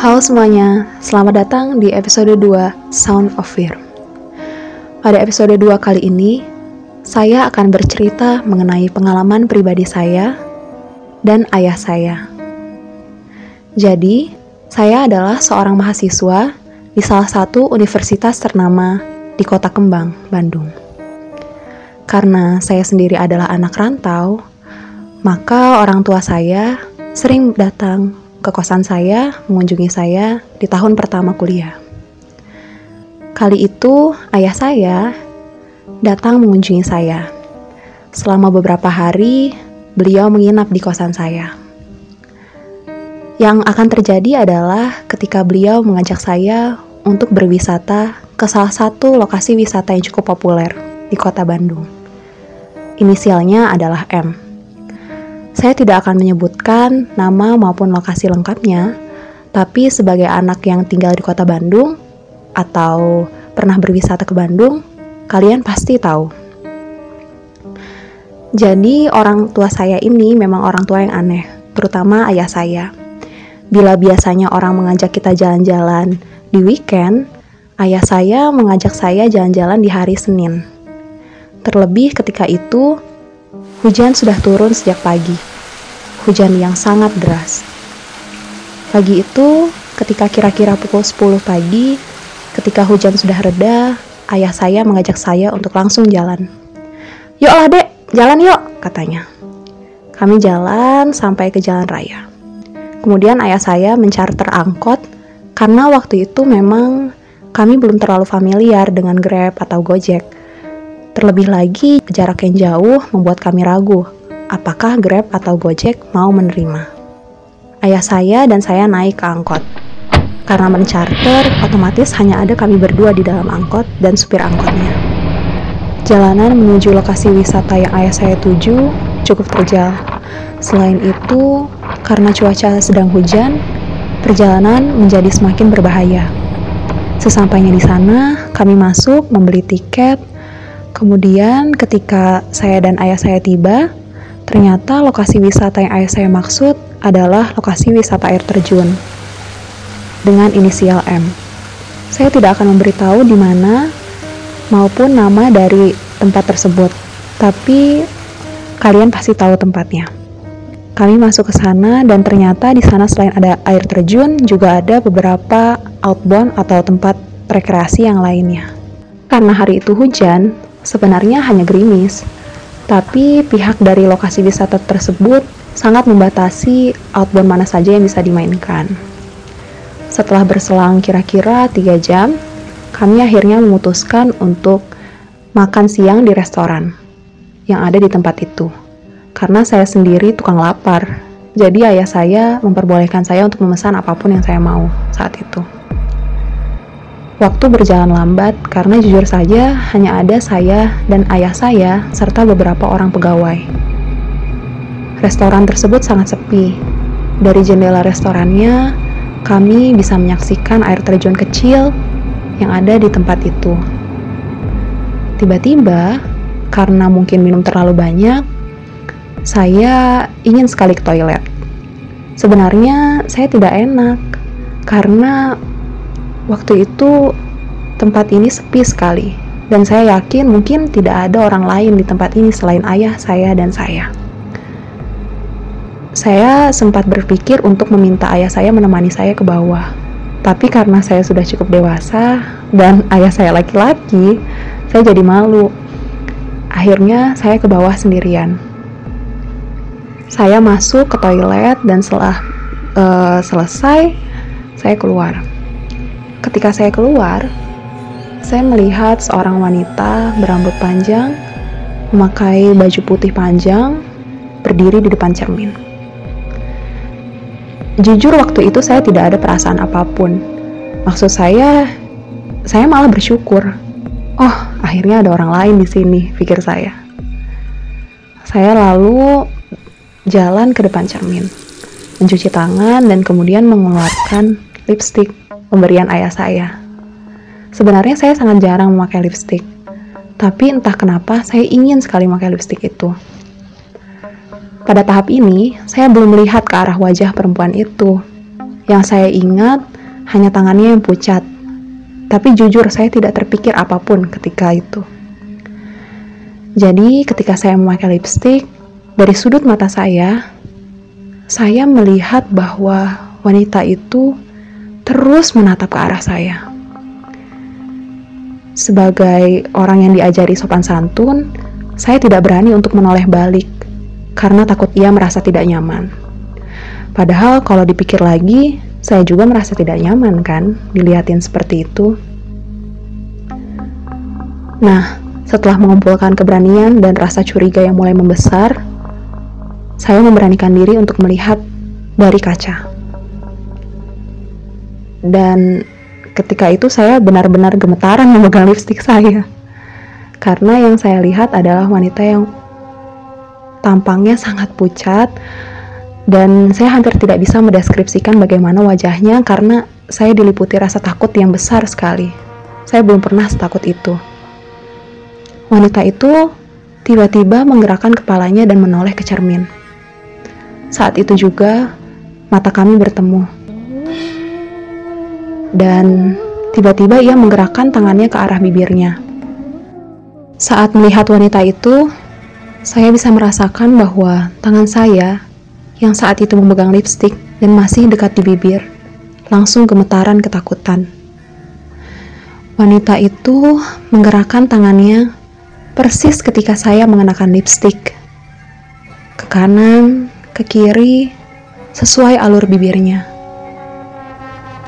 Halo semuanya, selamat datang di episode 2 Sound of Fear. Pada episode 2 kali ini, saya akan bercerita mengenai pengalaman pribadi saya dan ayah saya. Jadi, saya adalah seorang mahasiswa di salah satu universitas ternama di Kota Kembang, Bandung. Karena saya sendiri adalah anak rantau, maka orang tua saya sering datang ke kosan saya, mengunjungi saya di tahun pertama kuliah. Kali itu, ayah saya datang mengunjungi saya. Selama beberapa hari, beliau menginap di kosan saya. Yang akan terjadi adalah ketika beliau mengajak saya untuk berwisata ke salah satu lokasi wisata yang cukup populer di kota Bandung. Inisialnya adalah M. Saya tidak akan menyebutkan nama maupun lokasi lengkapnya, tapi sebagai anak yang tinggal di kota Bandung atau pernah berwisata ke Bandung, kalian pasti tahu. Jadi, orang tua saya ini memang orang tua yang aneh, terutama ayah saya. Bila biasanya orang mengajak kita jalan-jalan di weekend, ayah saya mengajak saya jalan-jalan di hari Senin. Terlebih ketika itu Hujan sudah turun sejak pagi. Hujan yang sangat deras. Pagi itu, ketika kira-kira pukul 10 pagi, ketika hujan sudah reda, ayah saya mengajak saya untuk langsung jalan. Yuklah dek, jalan yuk, katanya. Kami jalan sampai ke jalan raya. Kemudian ayah saya mencharter angkot karena waktu itu memang kami belum terlalu familiar dengan Grab atau Gojek Terlebih lagi, jarak yang jauh membuat kami ragu apakah Grab atau Gojek mau menerima. Ayah saya dan saya naik ke angkot. Karena mencharter, otomatis hanya ada kami berdua di dalam angkot dan supir angkotnya. Jalanan menuju lokasi wisata yang ayah saya tuju cukup terjal. Selain itu, karena cuaca sedang hujan, perjalanan menjadi semakin berbahaya. Sesampainya di sana, kami masuk membeli tiket Kemudian ketika saya dan ayah saya tiba, ternyata lokasi wisata yang ayah saya maksud adalah lokasi wisata air terjun dengan inisial M. Saya tidak akan memberitahu di mana maupun nama dari tempat tersebut, tapi kalian pasti tahu tempatnya. Kami masuk ke sana dan ternyata di sana selain ada air terjun juga ada beberapa outbound atau tempat rekreasi yang lainnya. Karena hari itu hujan, sebenarnya hanya gerimis, tapi pihak dari lokasi wisata tersebut sangat membatasi outbound mana saja yang bisa dimainkan. Setelah berselang kira-kira 3 jam, kami akhirnya memutuskan untuk makan siang di restoran yang ada di tempat itu. Karena saya sendiri tukang lapar, jadi ayah saya memperbolehkan saya untuk memesan apa pun yang saya mau saat itu. Waktu berjalan lambat karena jujur saja hanya ada saya dan ayah saya serta beberapa orang pegawai. Restoran tersebut sangat sepi. Dari jendela restorannya, kami bisa menyaksikan air terjun kecil yang ada di tempat itu. Tiba-tiba, karena mungkin minum terlalu banyak, saya ingin sekali ke toilet. Sebenarnya saya tidak enak karena Waktu itu tempat ini sepi sekali dan saya yakin mungkin tidak ada orang lain di tempat ini selain ayah saya dan saya. Saya sempat berpikir untuk meminta ayah saya menemani saya ke bawah. Tapi karena saya sudah cukup dewasa dan ayah saya laki-laki, saya jadi malu. Akhirnya saya ke bawah sendirian. Saya masuk ke toilet dan setelah uh, selesai, saya keluar. Ketika saya keluar, saya melihat seorang wanita berambut panjang, memakai baju putih panjang, berdiri di depan cermin. Jujur waktu itu saya tidak ada perasaan apa pun. Maksud saya, saya malah bersyukur. Oh, akhirnya ada orang lain di sini, pikir saya. Saya lalu jalan ke depan cermin, mencuci tangan dan kemudian mengeluarkan lipstick pemberian ayah saya. Sebenarnya saya sangat jarang memakai lipstick, tapi entah kenapa saya ingin sekali memakai lipstick itu. Pada tahap ini, saya belum melihat ke arah wajah perempuan itu. Yang saya ingat hanya tangannya yang pucat. Tapi jujur saya tidak terpikir apa pun ketika itu. Jadi ketika saya memakai lipstick, dari sudut mata saya, saya melihat bahwa wanita itu terus menatap ke arah saya. Sebagai orang yang diajari sopan santun, saya tidak berani untuk menoleh balik karena takut ia merasa tidak nyaman. Padahal kalau dipikir lagi, saya juga merasa tidak nyaman kan dilihatin seperti itu. Nah, setelah mengumpulkan keberanian dan rasa curiga yang mulai membesar, saya memberanikan diri untuk melihat dari kaca. Dan ketika itu saya benar-benar gemetaran memegang lipstick saya. Karena yang saya lihat adalah wanita yang tampangnya sangat pucat dan saya hampir tidak bisa mendeskripsikan bagaimana wajahnya karena saya diliputi rasa takut yang besar sekali. Saya belum pernah setakut itu. Wanita itu tiba-tiba menggerakkan kepalanya dan menoleh ke cermin. Saat itu juga mata kami bertemu. Dan tiba-tiba ia menggerakkan tangannya ke arah bibirnya. Saat melihat wanita itu, saya bisa merasakan bahwa tangan saya yang saat itu memegang lipstick dan masih dekat di bibir, langsung gemetaran ketakutan. Wanita itu menggerakkan tangannya Persis ketika saya mengenakan lipstick. Ke kanan, ke kiri, sesuai alur bibirnya.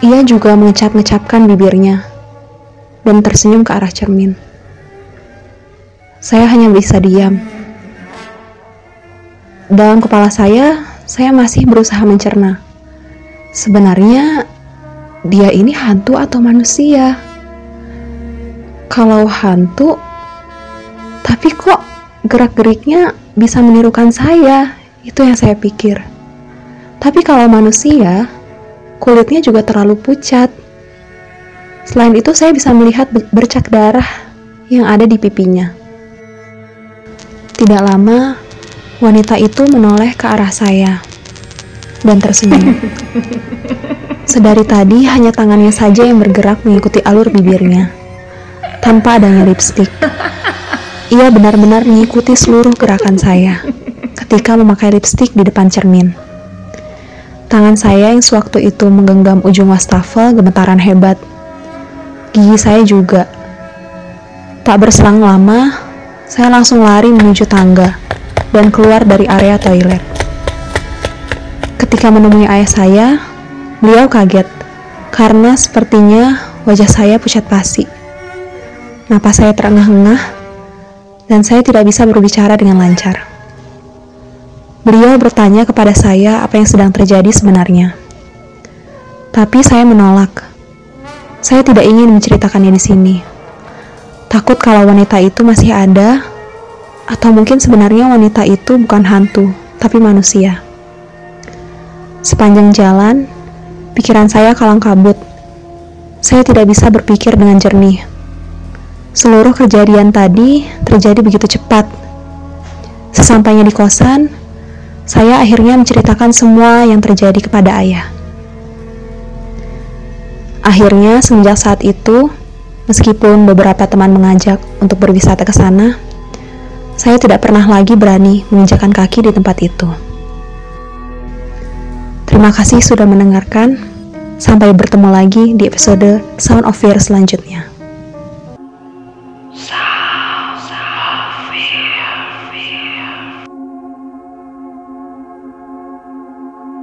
Ia juga mengecap-ngecapkan bibirnya dan tersenyum ke arah cermin. Saya hanya bisa diam. Dalam kepala saya, saya masih berusaha mencerna. Sebenarnya, dia ini hantu atau manusia? Kalau hantu, tapi kok gerak-geriknya bisa menirukan saya? Itu yang saya pikir. Tapi kalau manusia, kulitnya juga terlalu pucat. Selain itu, saya bisa melihat bercak darah yang ada di pipinya. Tidak lama, wanita itu menoleh ke arah saya dan tersenyum. Sedari tadi, hanya tangannya saja yang bergerak mengikuti alur bibirnya, tanpa adanya lipstick. Ia benar-benar mengikuti seluruh gerakan saya ketika memakai lipstick di depan cermin. Tangan saya yang sewaktu itu menggenggam ujung wastafel gemetaran hebat. Gigi saya juga. Tak berselang lama, saya langsung lari menuju tangga dan keluar dari area toilet. Ketika menemui ayah saya, beliau kaget karena sepertinya wajah saya pucat pasi. Napas saya terengah-engah dan saya tidak bisa berbicara dengan lancar. Beliau bertanya kepada saya apa yang sedang terjadi sebenarnya. Tapi saya menolak. Saya tidak ingin menceritakannya di sini. Takut kalau wanita itu masih ada, atau mungkin sebenarnya wanita itu bukan hantu, tapi manusia. Sepanjang jalan, pikiran saya kalang kabut. Saya tidak bisa berpikir dengan jernih Seluruh kejadian tadi terjadi begitu cepat. Sesampainya di kosan, saya akhirnya menceritakan semua yang terjadi kepada ayah. Akhirnya, semenjak saat itu, meskipun beberapa teman mengajak untuk berwisata ke sana, saya tidak pernah lagi berani menginjakan kaki di tempat itu. Terima kasih sudah mendengarkan. Sampai bertemu lagi di episode Sound of Fear selanjutnya.